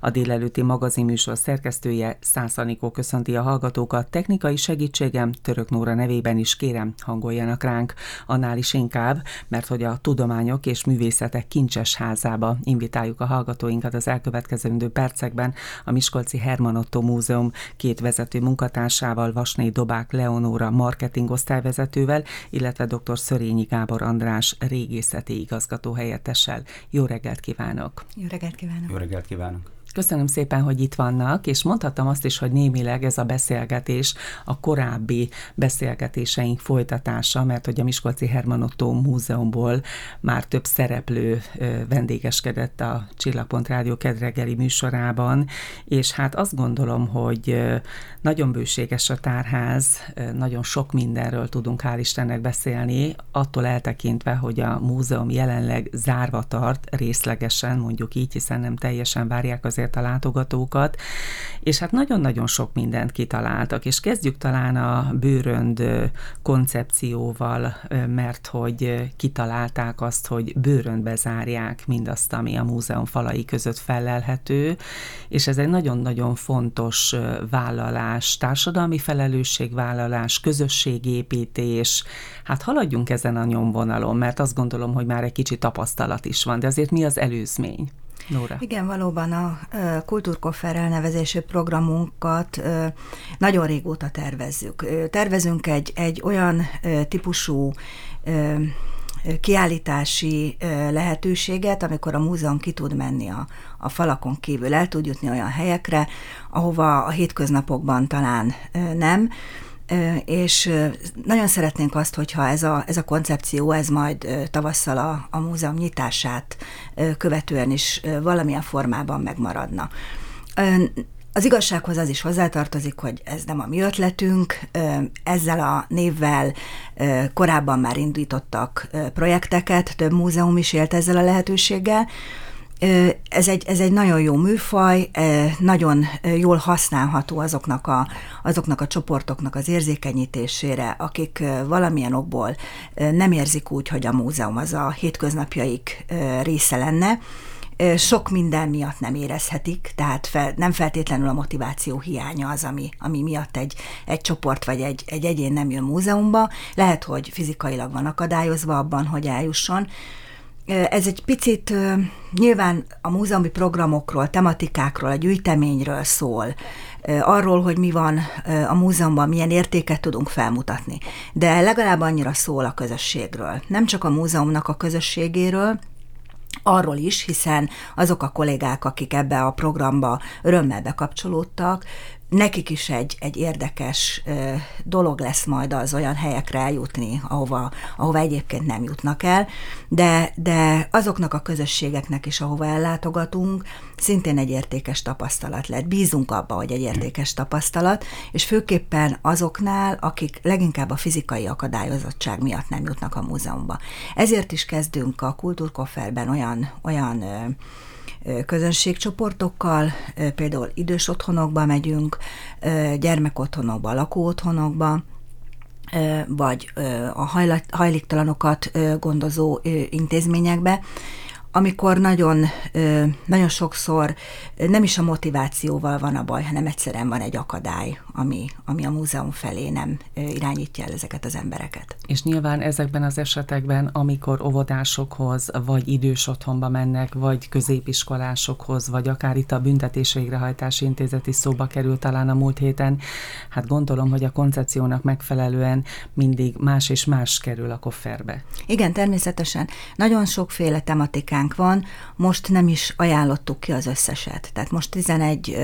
A délelőtti magazinműsor szerkesztője Szász Anikó köszönti a hallgatókat. Technikai segítségem Török Nóra nevében is kérem, hangoljanak ránk. Annál is inkább, mert hogy a tudományok és művészetek kincses házába invitáljuk a hallgatóinkat az elkövetkezendő percekben a Miskolci Herman Otto Múzeum két vezető munkatársával, Vasné Dobák Leonóra marketing osztályvezetővel, illetve dr. Szörényi Gábor András régészeti igazgató helyettessel. Jó reggelt kívánok! Jó reggelt kívánok! Jó reggelt kívánok! Köszönöm szépen, hogy itt vannak, és mondhatom azt is, hogy némileg ez a beszélgetés a korábbi beszélgetéseink folytatása, mert hogy a Miskolci Herman Otto Múzeumból már több szereplő vendégeskedett a Csillagpont Rádió kedregeli műsorában, és hát azt gondolom, hogy nagyon bőséges a tárház, nagyon sok mindenről tudunk hál' Istennek beszélni, attól eltekintve, hogy a múzeum jelenleg zárva tart részlegesen, mondjuk így, hiszen nem teljesen várják az azért a látogatókat, és hát nagyon-nagyon sok mindent kitaláltak, és kezdjük talán a bőrönd koncepcióval, mert hogy kitalálták azt, hogy bőröndbe zárják mindazt, ami a múzeum falai között felelhető, és ez egy nagyon-nagyon fontos vállalás, társadalmi felelősségvállalás, közösségépítés, hát haladjunk ezen a nyomvonalon, mert azt gondolom, hogy már egy kicsi tapasztalat is van, de azért mi az előzmény? Nóra. Igen, valóban a Kultúrkoffer elnevezésű programunkat nagyon régóta tervezzük. Tervezünk egy, egy olyan típusú kiállítási lehetőséget, amikor a múzeum ki tud menni a, a falakon kívül, el tud jutni olyan helyekre, ahova a hétköznapokban talán nem, és nagyon szeretnénk azt, hogyha ez a, ez a koncepció, ez majd tavasszal a, a múzeum nyitását követően is valamilyen formában megmaradna. Az igazsághoz az is hozzátartozik, hogy ez nem a mi ötletünk, ezzel a névvel korábban már indítottak projekteket, több múzeum is élt ezzel a lehetőséggel, ez egy, ez egy nagyon jó műfaj, nagyon jól használható azoknak a, azoknak a csoportoknak az érzékenyítésére, akik valamilyen okból nem érzik úgy, hogy a múzeum az a hétköznapjaik része lenne, sok minden miatt nem érezhetik, tehát fel, nem feltétlenül a motiváció hiánya az, ami, ami miatt egy, egy csoport vagy egy, egy egyén nem jön múzeumba. Lehet, hogy fizikailag van akadályozva abban, hogy eljusson, ez egy picit nyilván a múzeumi programokról, tematikákról, a gyűjteményről szól, arról, hogy mi van a múzeumban, milyen értéket tudunk felmutatni. De legalább annyira szól a közösségről. Nem csak a múzeumnak a közösségéről, arról is, hiszen azok a kollégák, akik ebbe a programba örömmel bekapcsolódtak, nekik is egy, egy érdekes dolog lesz majd az olyan helyekre eljutni, ahova, ahova egyébként nem jutnak el, de, de azoknak a közösségeknek is, ahova ellátogatunk, szintén egy értékes tapasztalat lett. Bízunk abba, hogy egy értékes tapasztalat, és főképpen azoknál, akik leginkább a fizikai akadályozottság miatt nem jutnak a múzeumba. Ezért is kezdünk a kultúrkofferben olyan, olyan közönségcsoportokkal, például idős otthonokba megyünk, gyermekotthonokba, lakóotthonokba, vagy a hajléktalanokat gondozó intézményekbe, amikor nagyon, nagyon sokszor nem is a motivációval van a baj, hanem egyszerűen van egy akadály, ami, ami a múzeum felé nem irányítja el ezeket az embereket. És nyilván ezekben az esetekben, amikor óvodásokhoz, vagy idős otthonba mennek, vagy középiskolásokhoz, vagy akár itt a büntetés végrehajtási intézet is szóba került talán a múlt héten, hát gondolom, hogy a koncepciónak megfelelően mindig más és más kerül a kofferbe. Igen, természetesen. Nagyon sokféle tematikán listánk van, most nem is ajánlottuk ki az összeset. Tehát most 11,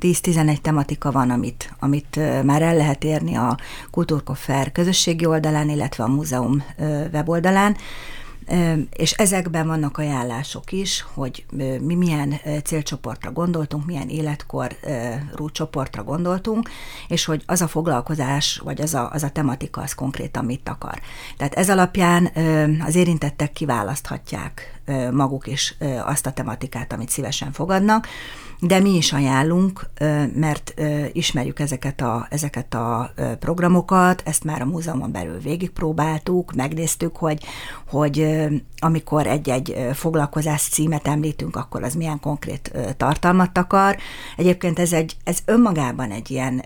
10-11 tematika van, amit, amit már el lehet érni a Kultúrkoffer közösségi oldalán, illetve a múzeum weboldalán és ezekben vannak ajánlások is, hogy mi milyen célcsoportra gondoltunk, milyen életkorú csoportra gondoltunk, és hogy az a foglalkozás, vagy az a, az a tematika, az konkrétan mit akar. Tehát ez alapján az érintettek kiválaszthatják maguk is azt a tematikát, amit szívesen fogadnak, de mi is ajánlunk, mert ismerjük ezeket a, ezeket a programokat, ezt már a múzeumon belül végigpróbáltuk, megnéztük, hogy, hogy amikor egy-egy foglalkozás címet említünk, akkor az milyen konkrét tartalmat akar. Egyébként ez, egy, ez önmagában egy ilyen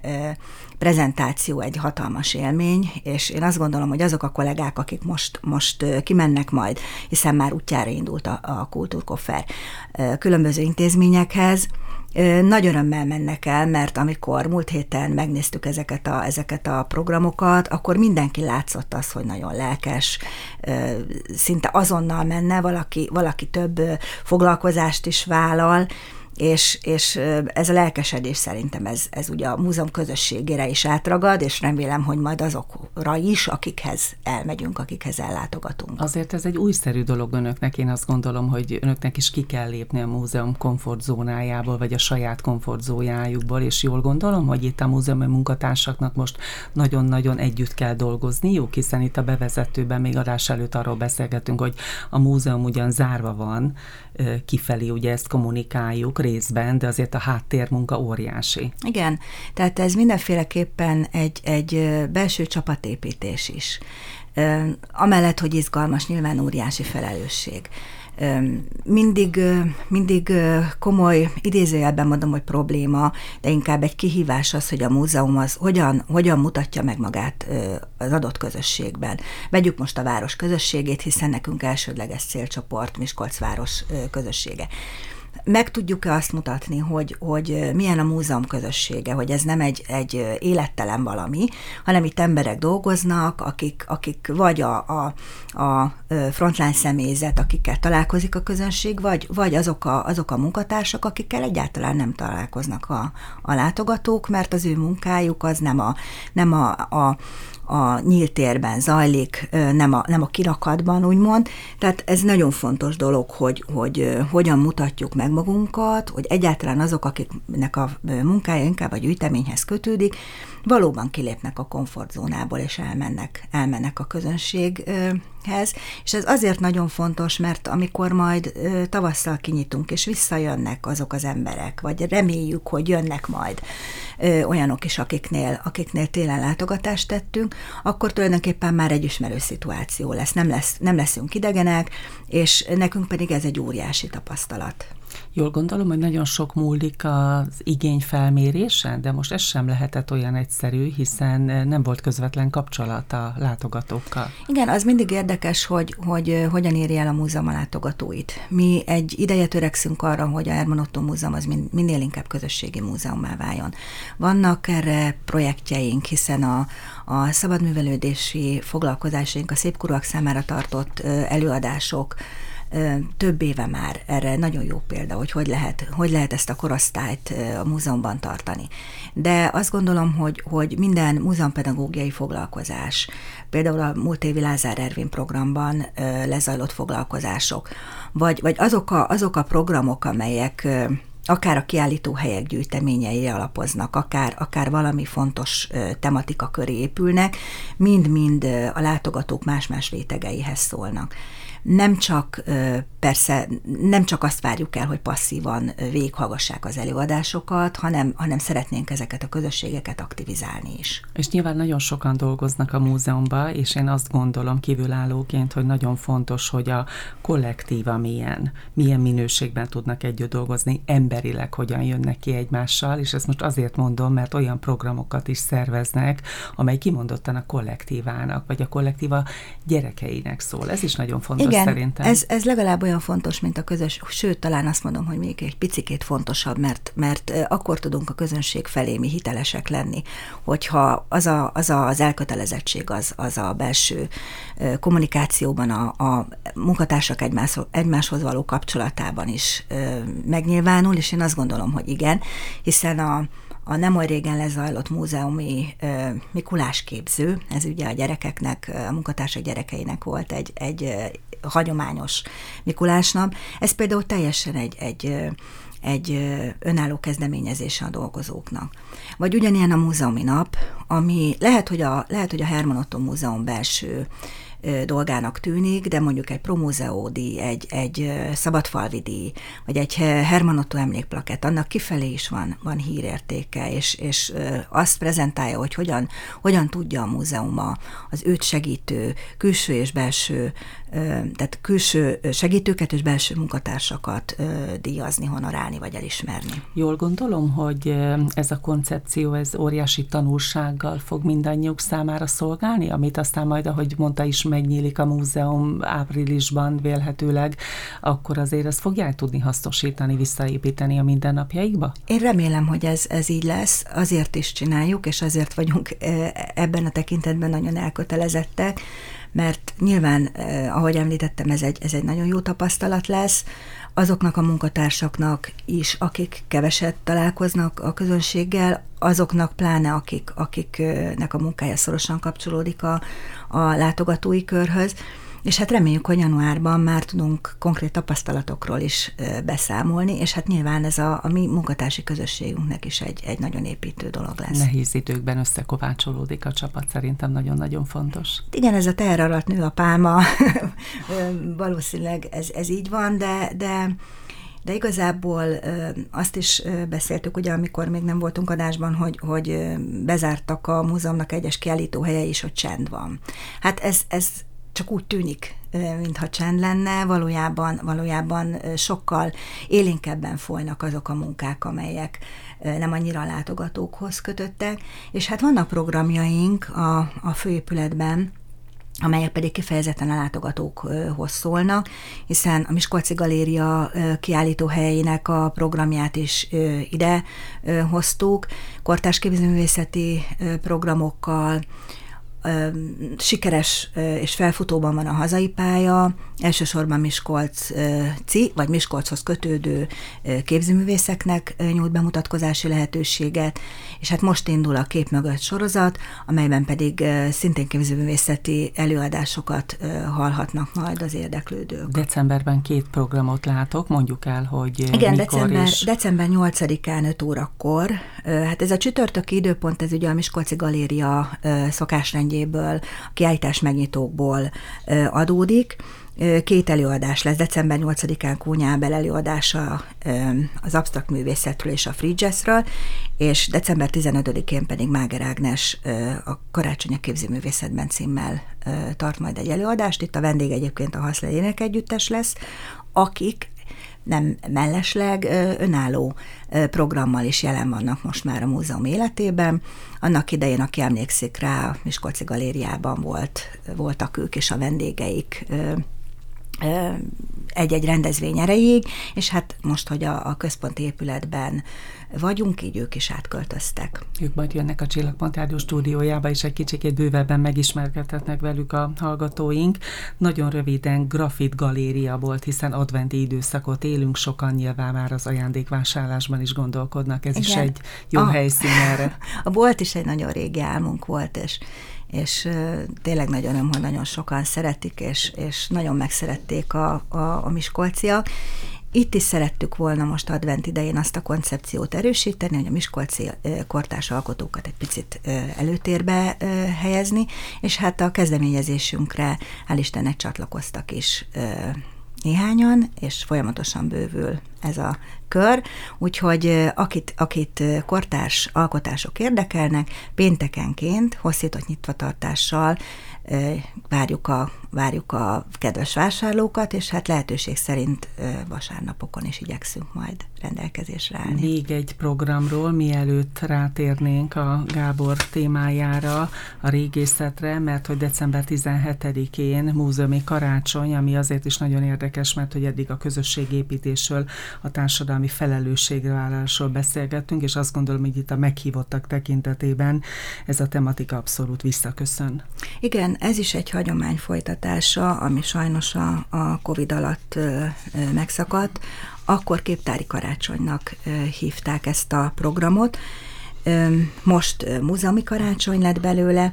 prezentáció egy hatalmas élmény, és én azt gondolom, hogy azok a kollégák, akik most, most kimennek majd, hiszen már útjára indult a, a kultúrkoffer különböző intézményekhez, nagy örömmel mennek el, mert amikor múlt héten megnéztük ezeket a, ezeket a programokat, akkor mindenki látszott az, hogy nagyon lelkes, szinte azonnal menne, valaki, valaki több foglalkozást is vállal, és, és ez a lelkesedés szerintem ez, ez ugye a múzeum közösségére is átragad, és remélem, hogy majd azokra is, akikhez elmegyünk, akikhez ellátogatunk. Azért ez egy újszerű dolog önöknek, én azt gondolom, hogy önöknek is ki kell lépni a múzeum komfortzónájából, vagy a saját komfortzónájukból, és jól gondolom, hogy itt a múzeumi munkatársaknak most nagyon-nagyon együtt kell dolgozniuk, hiszen itt a bevezetőben még adás előtt arról beszélgetünk, hogy a múzeum ugyan zárva van, kifelé ugye ezt kommunikáljuk részben, de azért a háttérmunka óriási. Igen, tehát ez mindenféleképpen egy, egy belső csapatépítés is. Amellett, hogy izgalmas, nyilván óriási felelősség mindig, mindig komoly, idézőjelben mondom, hogy probléma, de inkább egy kihívás az, hogy a múzeum az hogyan, hogyan mutatja meg magát az adott közösségben. Vegyük most a város közösségét, hiszen nekünk elsődleges célcsoport Miskolc város közössége meg tudjuk-e azt mutatni, hogy, hogy milyen a múzeum közössége, hogy ez nem egy, egy élettelen valami, hanem itt emberek dolgoznak, akik, akik vagy a, a, a frontline személyzet, akikkel találkozik a közönség, vagy, vagy azok, a, azok a munkatársak, akikkel egyáltalán nem találkoznak a, a látogatók, mert az ő munkájuk az nem a, nem a, a a nyílt térben zajlik, nem a, nem a kirakatban, úgymond. Tehát ez nagyon fontos dolog, hogy, hogy hogyan mutatjuk meg magunkat, hogy egyáltalán azok, akiknek a munkája inkább a gyűjteményhez kötődik, valóban kilépnek a komfortzónából, és elmennek, elmennek a közönséghez. És ez azért nagyon fontos, mert amikor majd tavasszal kinyitunk, és visszajönnek azok az emberek, vagy reméljük, hogy jönnek majd olyanok is, akiknél, akiknél télen látogatást tettünk, akkor tulajdonképpen már egy ismerő szituáció lesz. Nem, lesz, nem leszünk idegenek, és nekünk pedig ez egy óriási tapasztalat. Jól gondolom, hogy nagyon sok múlik az igény felmérése, de most ez sem lehetett olyan egyszerű, hiszen nem volt közvetlen kapcsolat a látogatókkal. Igen, az mindig érdekes, hogy, hogy hogyan érje el a múzeum a látogatóit. Mi egy ideje törekszünk arra, hogy a Herman Otto Múzeum az minél inkább közösségi múzeummá váljon. Vannak erre projektjeink, hiszen a, a szabadművelődési foglalkozásaink, a szépkorúak számára tartott előadások, több éve már erre nagyon jó példa, hogy hogy lehet, hogy lehet ezt a korosztályt a múzeumban tartani. De azt gondolom, hogy, hogy minden múzeumpedagógiai foglalkozás, például a múlt évi Lázár Ervin programban lezajlott foglalkozások, vagy, vagy azok, a, azok a programok, amelyek akár a kiállítóhelyek gyűjteményei alapoznak, akár, akár valami fontos tematika köré épülnek, mind-mind a látogatók más-más rétegeihez szólnak nem csak persze nem csak azt várjuk el, hogy passzívan végighallgassák az előadásokat, hanem, hanem szeretnénk ezeket a közösségeket aktivizálni is. És nyilván nagyon sokan dolgoznak a múzeumban, és én azt gondolom kívülállóként, hogy nagyon fontos, hogy a kollektíva milyen, milyen minőségben tudnak együtt dolgozni, emberileg hogyan jönnek ki egymással, és ezt most azért mondom, mert olyan programokat is szerveznek, amely kimondottan a kollektívának, vagy a kollektíva gyerekeinek szól. Ez is nagyon fontos Igen, szerintem. Ez, ez legalább olyan fontos, mint a közös, sőt, talán azt mondom, hogy még egy picikét fontosabb, mert, mert akkor tudunk a közönség felé mi hitelesek lenni, hogyha az a, az, a, az elkötelezettség, az, az a belső kommunikációban, a, a munkatársak egymás, egymáshoz való kapcsolatában is megnyilvánul, és én azt gondolom, hogy igen, hiszen a, a nem olyan régen lezajlott múzeumi uh, Mikulás képző, ez ugye a gyerekeknek, a munkatársak gyerekeinek volt egy, egy hagyományos Mikulásnap. Ez például teljesen egy, egy egy önálló kezdeményezése a dolgozóknak. Vagy ugyanilyen a múzeumi nap, ami lehet, hogy a, lehet, hogy a Herman Otto Múzeum belső dolgának tűnik, de mondjuk egy promózeódi, egy, egy szabadfalvidi, vagy egy Herman Otto emlékplakett, annak kifelé is van, van hírértéke, és, és azt prezentálja, hogy hogyan, hogyan tudja a múzeum az őt segítő külső és belső tehát külső segítőket és belső munkatársakat díjazni, honorálni vagy elismerni. Jól gondolom, hogy ez a koncepció, ez óriási tanulsággal fog mindannyiuk számára szolgálni, amit aztán majd, ahogy mondta is, megnyílik a múzeum áprilisban vélhetőleg, akkor azért ezt fogják tudni hasznosítani, visszaépíteni a mindennapjaikba? Én remélem, hogy ez, ez így lesz, azért is csináljuk, és azért vagyunk ebben a tekintetben nagyon elkötelezettek, mert nyilván, eh, ahogy említettem, ez egy, ez egy nagyon jó tapasztalat lesz, azoknak a munkatársaknak is, akik keveset találkoznak a közönséggel, azoknak pláne, akik, akiknek a munkája szorosan kapcsolódik a, a látogatói körhöz, és hát reméljük, hogy januárban már tudunk konkrét tapasztalatokról is beszámolni, és hát nyilván ez a, a mi munkatársi közösségünknek is egy, egy nagyon építő dolog lesz. Nehéz időkben összekovácsolódik a csapat, szerintem nagyon-nagyon fontos. Igen, ez a teher alatt nő a pálma, valószínűleg ez, ez így van, de, de de igazából azt is beszéltük, ugye, amikor még nem voltunk adásban, hogy, hogy bezártak a múzeumnak egyes kiállítóhelye is, hogy csend van. Hát ez, ez csak úgy tűnik, mintha csend lenne, valójában, valójában sokkal élénkebben folynak azok a munkák, amelyek nem annyira látogatókhoz kötöttek, és hát vannak programjaink a, a főépületben, amelyek pedig kifejezetten a látogatókhoz szólnak, hiszen a Miskolci Galéria kiállítóhelyének a programját is ide hoztuk, kortárs képzőművészeti programokkal, sikeres és felfutóban van a hazai pálya, elsősorban Miskolci, vagy Miskolchoz kötődő képzőművészeknek nyújt bemutatkozási lehetőséget, és hát most indul a Kép mögött sorozat, amelyben pedig szintén képzőművészeti előadásokat hallhatnak majd az érdeklődők. Decemberben két programot látok, mondjuk el, hogy Igen, december, is. december 8-án 5 órakor. Hát ez a csütörtöki időpont, ez ugye a Miskolci Galéria szokásrendjéből, a kiállítás megnyitókból adódik. Két előadás lesz, december 8-án Kúnyábel előadása az absztrakt művészetről és a free jazzről, és december 15-én pedig Máger Ágnes a Karácsony a képzőművészetben címmel tart majd egy előadást. Itt a vendég egyébként a Haszle Együttes lesz, akik nem mellesleg önálló programmal is jelen vannak most már a múzeum életében. Annak idején, aki emlékszik rá, a Miskolci Galériában volt, voltak ők és a vendégeik egy-egy rendezvény erejéig, és hát most, hogy a, a központi épületben vagyunk, így ők is átköltöztek. Ők majd jönnek a Csillagpont Rádió stúdiójába, és egy kicsit bővebben megismerkedhetnek velük a hallgatóink. Nagyon röviden grafit galéria volt, hiszen adventi időszakot élünk, sokan nyilván már az ajándékvásárlásban is gondolkodnak, ez Igen. is egy jó a, helyszín erre. A bolt is egy nagyon régi álmunk volt, és és tényleg nagyon öröm, hogy nagyon sokan szeretik, és, és nagyon megszerették a, a, a miskolciak. Itt is szerettük volna most advent idején azt a koncepciót erősíteni, hogy a miskolci kortárs alkotókat egy picit előtérbe helyezni, és hát a kezdeményezésünkre hál' Istennek csatlakoztak is néhányan, és folyamatosan bővül ez a kör, úgyhogy akit, akit kortárs alkotások érdekelnek, péntekenként hosszított nyitvatartással várjuk a, várjuk a kedves vásárlókat, és hát lehetőség szerint vasárnapokon is igyekszünk majd rendelkezésre állni. Még egy programról, mielőtt rátérnénk a Gábor témájára, a régészetre, mert hogy december 17-én múzeumi karácsony, ami azért is nagyon érdekes, mert hogy eddig a közösségépítésről, a társadalmi felelősségvállalásról beszélgettünk, és azt gondolom, hogy itt a meghívottak tekintetében ez a tematika abszolút visszaköszön. Igen, ez is egy hagyomány folytatása, ami sajnos a, a COVID alatt ö, ö, megszakadt. Akkor képtári karácsonynak ö, hívták ezt a programot. Most múzeumi karácsony lett belőle,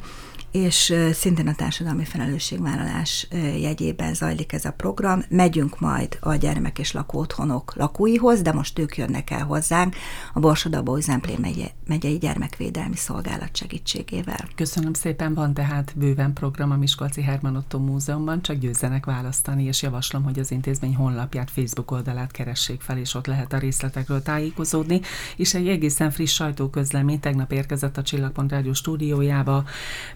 és szintén a társadalmi felelősségvállalás jegyében zajlik ez a program. Megyünk majd a gyermek és lakóotthonok lakóihoz, de most ők jönnek el hozzánk a Borsodabó Zemplén megye, megyei gyermekvédelmi szolgálat segítségével. Köszönöm szépen, van tehát bőven program a Miskolci Herman Otto Múzeumban, csak győzzenek választani, és javaslom, hogy az intézmény honlapját, Facebook oldalát keressék fel, és ott lehet a részletekről tájékozódni, és egy egészen friss sajtóközlemény tegnap érkezett a Csillagpont Rádió stúdiójába,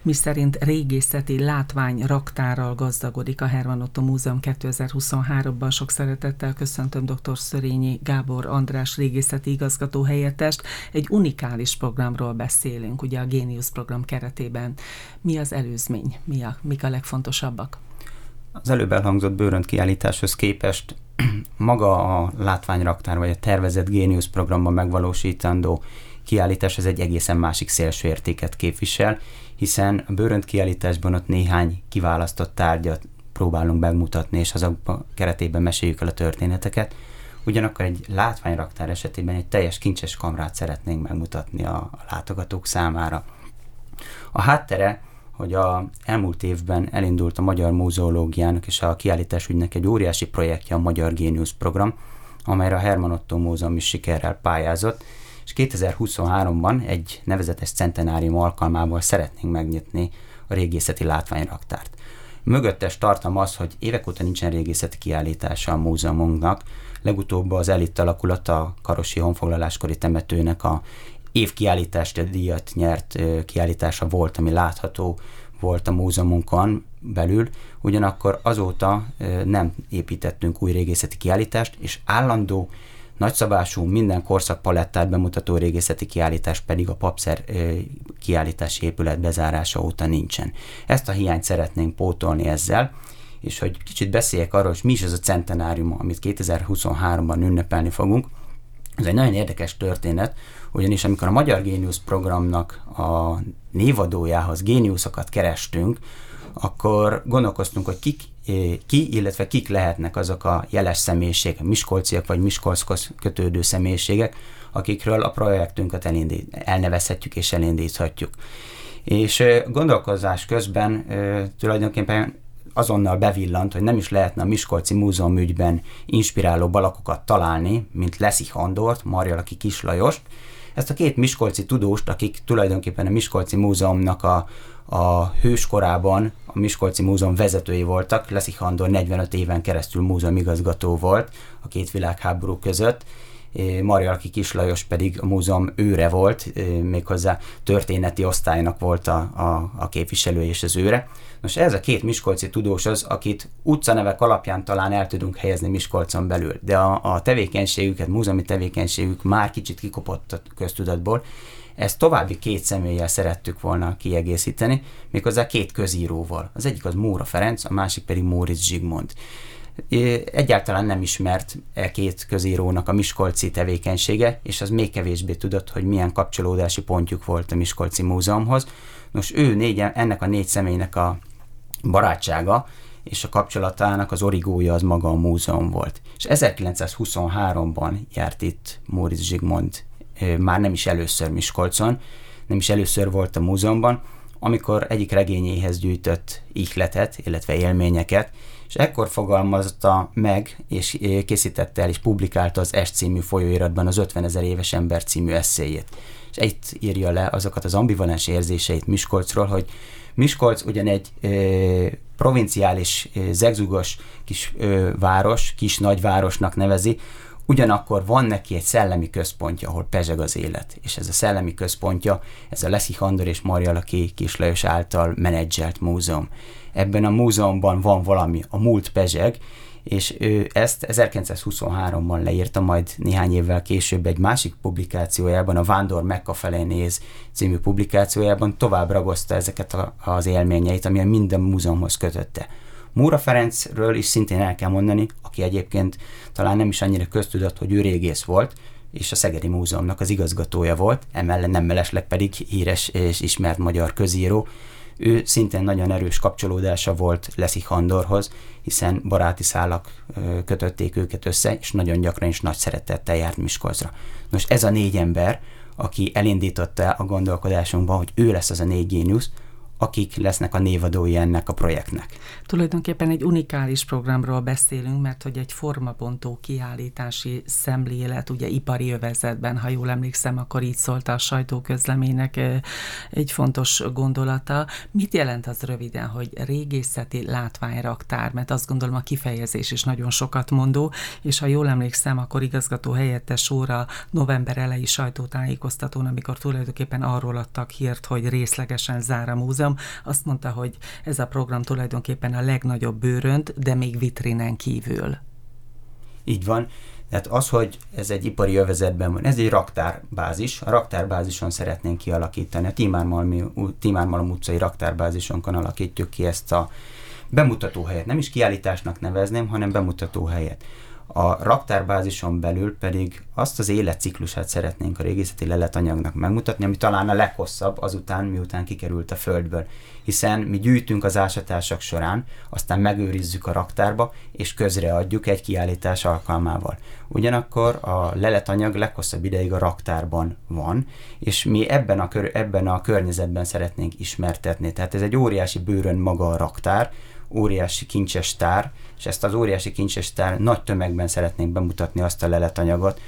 Mr szerint régészeti látvány raktárral gazdagodik a Herman Otto Múzeum 2023-ban. Sok szeretettel köszöntöm dr. Szörényi Gábor András régészeti igazgató helyettest. Egy unikális programról beszélünk, ugye a Genius program keretében. Mi az előzmény? Mi a, mik a legfontosabbak? Az előbb elhangzott bőrönt kiállításhoz képest maga a látványraktár, vagy a tervezett Genius programban megvalósítandó kiállítás, ez egy egészen másik szélső értéket képvisel, hiszen a bőrönt kiállításban ott néhány kiválasztott tárgyat próbálunk megmutatni, és azok keretében meséljük el a történeteket. Ugyanakkor egy látványraktár esetében egy teljes kincses kamrát szeretnénk megmutatni a, a látogatók számára. A háttere, hogy a elmúlt évben elindult a Magyar Múzeológiának és a kiállításügynek egy óriási projektje, a Magyar Géniusz program, amelyre a Herman Otto Múzeum is sikerrel pályázott, és 2023-ban egy nevezetes centenárium alkalmával szeretnénk megnyitni a régészeti látványraktárt. Mögöttes tartam az, hogy évek óta nincsen régészeti kiállítása a múzeumunknak. Legutóbb az elit alakulat a Karosi honfoglaláskori temetőnek a évkiállítást díjat nyert kiállítása volt, ami látható volt a múzeumunkon belül, ugyanakkor azóta nem építettünk új régészeti kiállítást, és állandó Nagyszabású, minden korszak palettát bemutató régészeti kiállítás pedig a papszer kiállítási épület bezárása óta nincsen. Ezt a hiányt szeretnénk pótolni ezzel, és hogy kicsit beszéljek arról, hogy mi is ez a centenárium, amit 2023-ban ünnepelni fogunk. Ez egy nagyon érdekes történet, ugyanis amikor a Magyar Géniusz programnak a névadójához géniuszokat kerestünk, akkor gondolkoztunk, hogy kik ki, illetve kik lehetnek azok a jeles személyiségek, miskolciak vagy miskolchoz kötődő személyiségek, akikről a projektünket elindít, elnevezhetjük és elindíthatjuk. És gondolkozás közben tulajdonképpen azonnal bevillant, hogy nem is lehetne a Miskolci Múzeum ügyben inspiráló balakokat találni, mint Leszi Handort, Marjalaki Kislajost. Ezt a két miskolci tudóst, akik tulajdonképpen a Miskolci Múzeumnak a, a hőskorában a Miskolci Múzeum vezetői voltak. Leszik Handor 45 éven keresztül múzeum igazgató volt a két világháború között, Marjalki Kislajos pedig a múzeum őre volt, méghozzá történeti osztálynak volt a, a, a képviselő és az őre. Nos, ez a két miskolci tudós az, akit utcanevek alapján talán el tudunk helyezni Miskolcon belül, de a, a tevékenységüket, múzeumi tevékenységük már kicsit kikopott a köztudatból, ezt további két személlyel szerettük volna kiegészíteni, méghozzá két közíróval. Az egyik az Móra Ferenc, a másik pedig Móricz Zsigmond. Egyáltalán nem ismert e két közírónak a Miskolci tevékenysége, és az még kevésbé tudott, hogy milyen kapcsolódási pontjuk volt a Miskolci Múzeumhoz. Nos, ő négy, ennek a négy személynek a barátsága és a kapcsolatának az origója az maga a múzeum volt. És 1923-ban járt itt Móricz Zsigmond már nem is először Miskolcon, nem is először volt a múzeumban, amikor egyik regényéhez gyűjtött ihletet, illetve élményeket, és ekkor fogalmazta meg, és készítette el, és publikálta az S című folyóiratban az 50 ezer éves ember című eszéjét. És itt írja le azokat az ambivalens érzéseit Miskolcról, hogy Miskolc ugyan egy ö, provinciális, ö, zegzugos kis ö, város, kis nagyvárosnak nevezi, Ugyanakkor van neki egy szellemi központja, ahol pezseg az élet, és ez a szellemi központja, ez a Leszi Handor és Maria Laki Kislajos által menedzselt múzeum. Ebben a múzeumban van valami, a múlt pezseg, és ő ezt 1923-ban leírta, majd néhány évvel később egy másik publikációjában, a Vándor Mekka felé néz című publikációjában tovább ragozta ezeket a, az élményeit, ami minden múzeumhoz kötötte. Múra Ferencről is szintén el kell mondani, aki egyébként talán nem is annyira köztudott, hogy ő régész volt, és a Szegedi Múzeumnak az igazgatója volt, emellett nem mellesleg pedig híres és ismert magyar közíró. Ő szintén nagyon erős kapcsolódása volt Leszik Handorhoz, hiszen baráti szálak kötötték őket össze, és nagyon gyakran is nagy szeretettel járt Miskolcra. Nos, ez a négy ember, aki elindította a gondolkodásunkban, hogy ő lesz az a négy géniusz, akik lesznek a névadói ennek a projektnek. Tulajdonképpen egy unikális programról beszélünk, mert hogy egy formabontó kiállítási szemlélet, ugye ipari övezetben, ha jól emlékszem, akkor így szólt a sajtóközleménynek egy fontos gondolata. Mit jelent az röviden, hogy régészeti látványraktár, mert azt gondolom a kifejezés is nagyon sokat mondó, és ha jól emlékszem, akkor igazgató helyettes óra november elejé sajtótájékoztatón, amikor tulajdonképpen arról adtak hírt, hogy részlegesen zár a múzeum, azt mondta, hogy ez a program tulajdonképpen a legnagyobb bőrönt, de még vitrinen kívül. Így van. Tehát az, hogy ez egy ipari övezetben van, ez egy raktárbázis. A raktárbázison szeretnénk kialakítani. A Timármalom utcai raktárbázisonkon alakítjuk ki ezt a bemutatóhelyet. Nem is kiállításnak nevezném, hanem bemutatóhelyet. A raktárbázison belül pedig azt az életciklusát szeretnénk a régészeti leletanyagnak megmutatni, ami talán a leghosszabb azután, miután kikerült a földből. Hiszen mi gyűjtünk az ásatások során, aztán megőrizzük a raktárba, és közreadjuk egy kiállítás alkalmával. Ugyanakkor a leletanyag leghosszabb ideig a raktárban van, és mi ebben a, kör, ebben a környezetben szeretnénk ismertetni. Tehát ez egy óriási bőrön maga a raktár, óriási kincses tár, és ezt az óriási kincses tár nagy tömegben szeretnénk bemutatni azt a leletanyagot,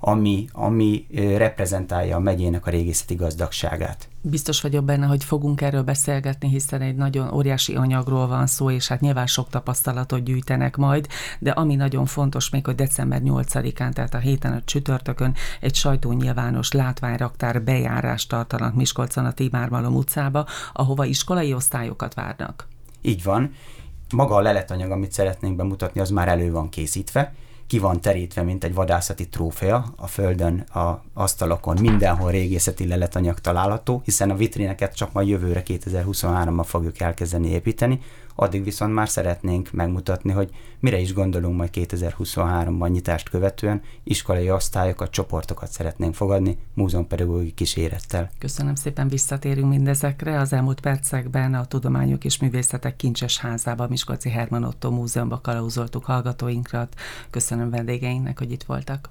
ami, ami reprezentálja a megyének a régészeti gazdagságát. Biztos vagyok benne, hogy fogunk erről beszélgetni, hiszen egy nagyon óriási anyagról van szó, és hát nyilván sok tapasztalatot gyűjtenek majd, de ami nagyon fontos még, hogy december 8-án, tehát a héten a csütörtökön egy sajtónyilvános látványraktár bejárást tartanak Miskolcon a Timármalom utcába, ahova iskolai osztályokat várnak. Így van. Maga a leletanyag, amit szeretnénk bemutatni, az már elő van készítve, ki van terítve, mint egy vadászati trófea a földön, a asztalokon, mindenhol régészeti leletanyag található, hiszen a vitrineket csak majd jövőre 2023-ban fogjuk elkezdeni építeni, addig viszont már szeretnénk megmutatni, hogy mire is gondolunk majd 2023-ban nyitást követően, iskolai osztályokat, csoportokat szeretnénk fogadni, múzeumpedagógiai kísérettel. Köszönöm szépen, visszatérünk mindezekre. Az elmúlt percekben a Tudományok és Művészetek Kincses Házába, Miskolci Herman Otto Múzeumban kalauzoltuk hallgatóinkat. Köszönöm vendégeinknek, hogy itt voltak.